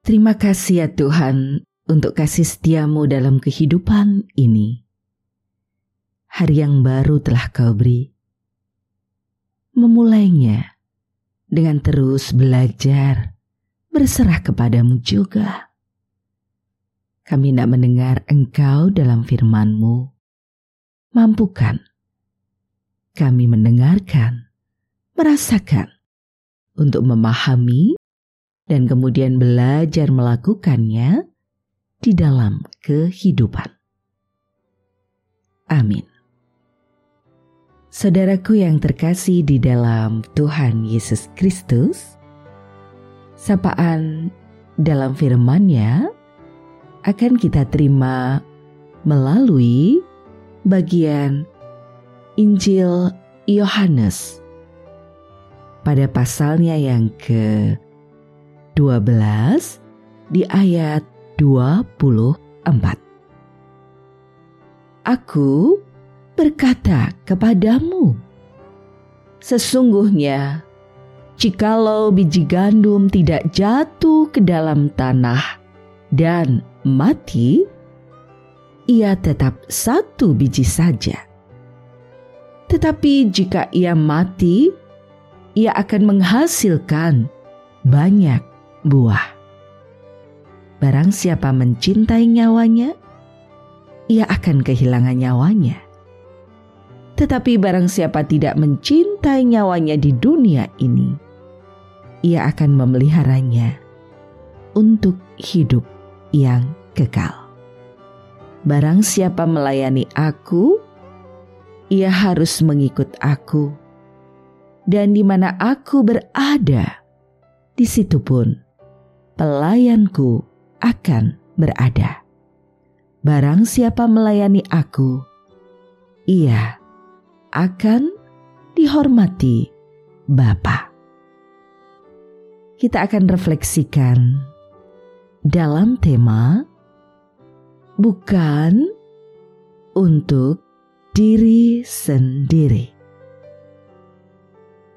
Terima kasih ya Tuhan untuk kasih setiamu dalam kehidupan ini. Hari yang baru telah kau beri. Memulainya dengan terus belajar, berserah kepadamu juga. Kami nak mendengar engkau dalam firmanmu. Mampukan kami mendengarkan, merasakan, untuk memahami dan kemudian belajar melakukannya di dalam kehidupan. Amin. Saudaraku yang terkasih di dalam Tuhan Yesus Kristus, sapaan dalam firman-Nya akan kita terima melalui bagian Injil Yohanes pada pasalnya yang ke 12 di ayat 24. Aku berkata kepadamu, sesungguhnya jikalau biji gandum tidak jatuh ke dalam tanah dan mati, ia tetap satu biji saja. Tetapi jika ia mati, ia akan menghasilkan banyak buah. Barang siapa mencintai nyawanya, ia akan kehilangan nyawanya. Tetapi barang siapa tidak mencintai nyawanya di dunia ini, ia akan memeliharanya untuk hidup yang kekal. Barang siapa melayani aku, ia harus mengikut aku. Dan di mana aku berada, di situ pun pelayanku akan berada. Barang siapa melayani aku, ia akan dihormati Bapa. Kita akan refleksikan dalam tema bukan untuk diri sendiri.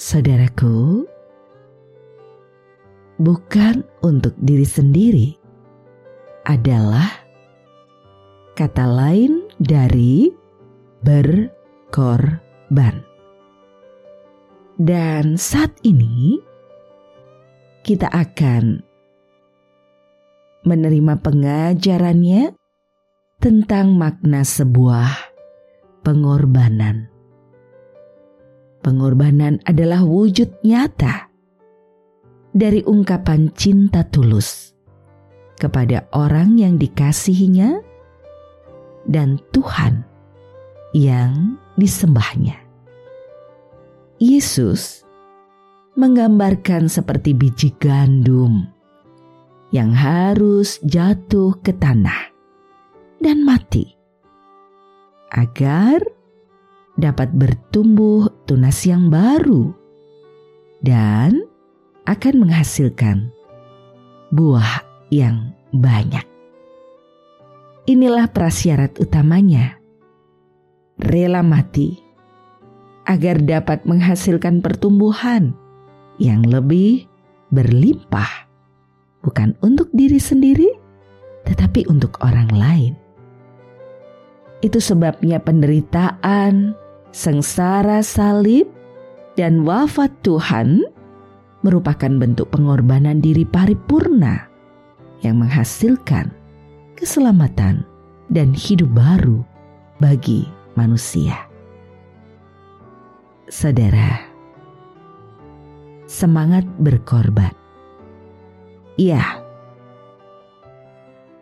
Saudaraku, bukan untuk diri sendiri adalah kata lain dari berkorban. Dan saat ini kita akan menerima pengajarannya tentang makna sebuah pengorbanan. Pengorbanan adalah wujud nyata dari ungkapan cinta tulus kepada orang yang dikasihinya dan Tuhan yang disembahnya. Yesus menggambarkan seperti biji gandum yang harus jatuh ke tanah dan mati agar dapat bertumbuh tunas yang baru dan akan menghasilkan buah yang banyak. Inilah prasyarat utamanya. Rela mati agar dapat menghasilkan pertumbuhan yang lebih berlimpah, bukan untuk diri sendiri, tetapi untuk orang lain. Itu sebabnya penderitaan, sengsara salib, dan wafat Tuhan merupakan bentuk pengorbanan diri paripurna yang menghasilkan keselamatan dan hidup baru bagi manusia. Saudara, semangat berkorban. Iya,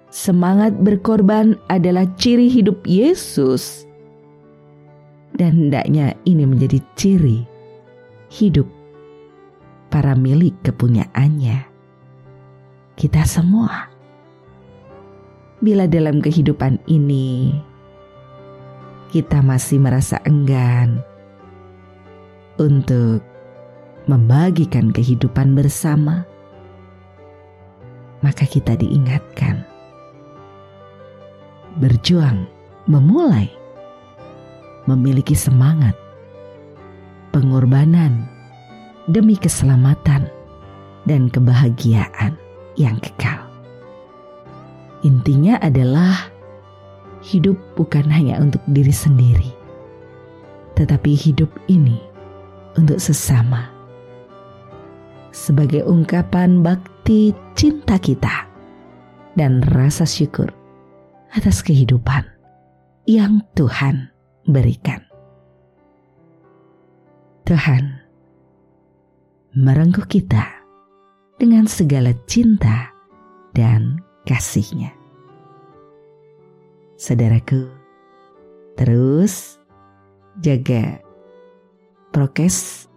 semangat berkorban adalah ciri hidup Yesus, dan hendaknya ini menjadi ciri hidup para milik kepunyaannya. Kita semua bila dalam kehidupan ini kita masih merasa enggan untuk membagikan kehidupan bersama, maka kita diingatkan berjuang, memulai, memiliki semangat, pengorbanan demi keselamatan dan kebahagiaan yang kekal. Intinya adalah hidup bukan hanya untuk diri sendiri, tetapi hidup ini untuk sesama. Sebagai ungkapan bakti cinta kita dan rasa syukur atas kehidupan yang Tuhan berikan. Tuhan merengkuh kita dengan segala cinta dan kasihnya. Saudaraku, terus jaga prokes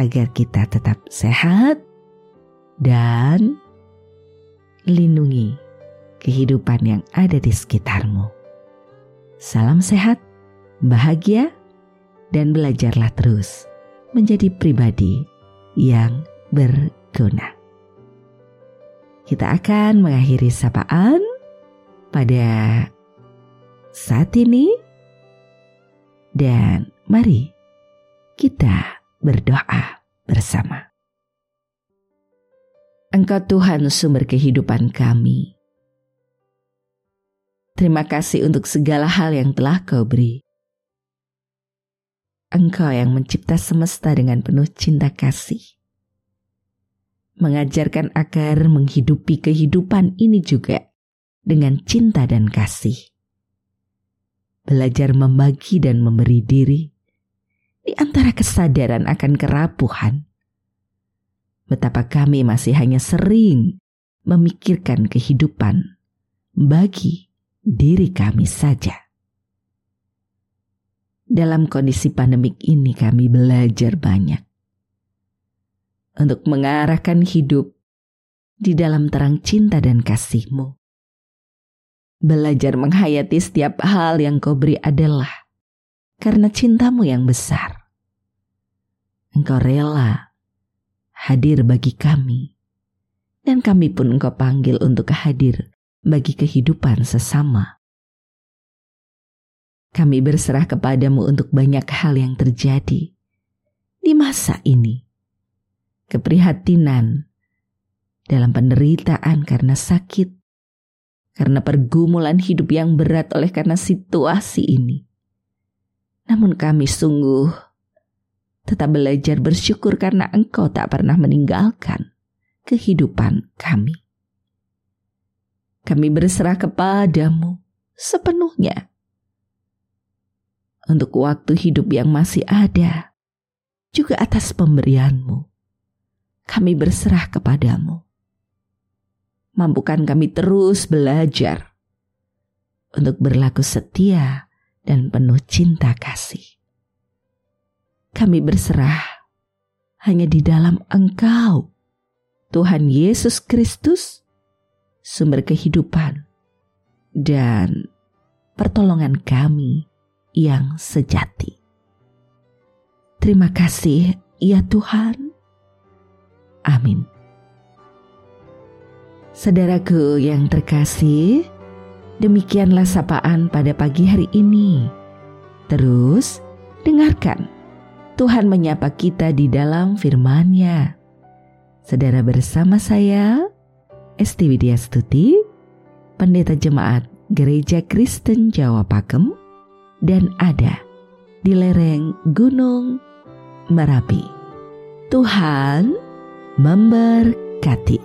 agar kita tetap sehat dan lindungi kehidupan yang ada di sekitarmu. Salam sehat, bahagia, dan belajarlah terus menjadi pribadi yang berguna. Kita akan mengakhiri sapaan pada saat ini dan mari kita berdoa bersama. Engkau Tuhan sumber kehidupan kami. Terima kasih untuk segala hal yang telah kau beri. Engkau yang mencipta semesta dengan penuh cinta kasih. Mengajarkan agar menghidupi kehidupan ini juga dengan cinta dan kasih. Belajar membagi dan memberi diri di antara kesadaran akan kerapuhan. Betapa kami masih hanya sering memikirkan kehidupan bagi diri kami saja. Dalam kondisi pandemik ini kami belajar banyak untuk mengarahkan hidup di dalam terang cinta dan kasihmu. Belajar menghayati setiap hal yang kau beri adalah karena cintamu yang besar. Engkau rela hadir bagi kami, dan kami pun engkau panggil untuk hadir bagi kehidupan sesama. Kami berserah kepadamu untuk banyak hal yang terjadi di masa ini. Keprihatinan dalam penderitaan karena sakit, karena pergumulan hidup yang berat oleh karena situasi ini. Namun kami sungguh tetap belajar bersyukur karena engkau tak pernah meninggalkan kehidupan kami. Kami berserah kepadamu sepenuhnya untuk waktu hidup yang masih ada, juga atas pemberianmu. Kami berserah kepadamu mampukan kami terus belajar untuk berlaku setia dan penuh cinta kasih. Kami berserah hanya di dalam Engkau, Tuhan Yesus Kristus, sumber kehidupan dan pertolongan kami yang sejati. Terima kasih, ya Tuhan. Amin. Saudaraku yang terkasih, demikianlah sapaan pada pagi hari ini. Terus, dengarkan Tuhan menyapa kita di dalam firman-Nya. Saudara bersama saya, Esti Widya Stuti, Pendeta Jemaat Gereja Kristen Jawa Pakem, dan ada di lereng Gunung Merapi. Tuhan memberkati.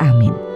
Amin.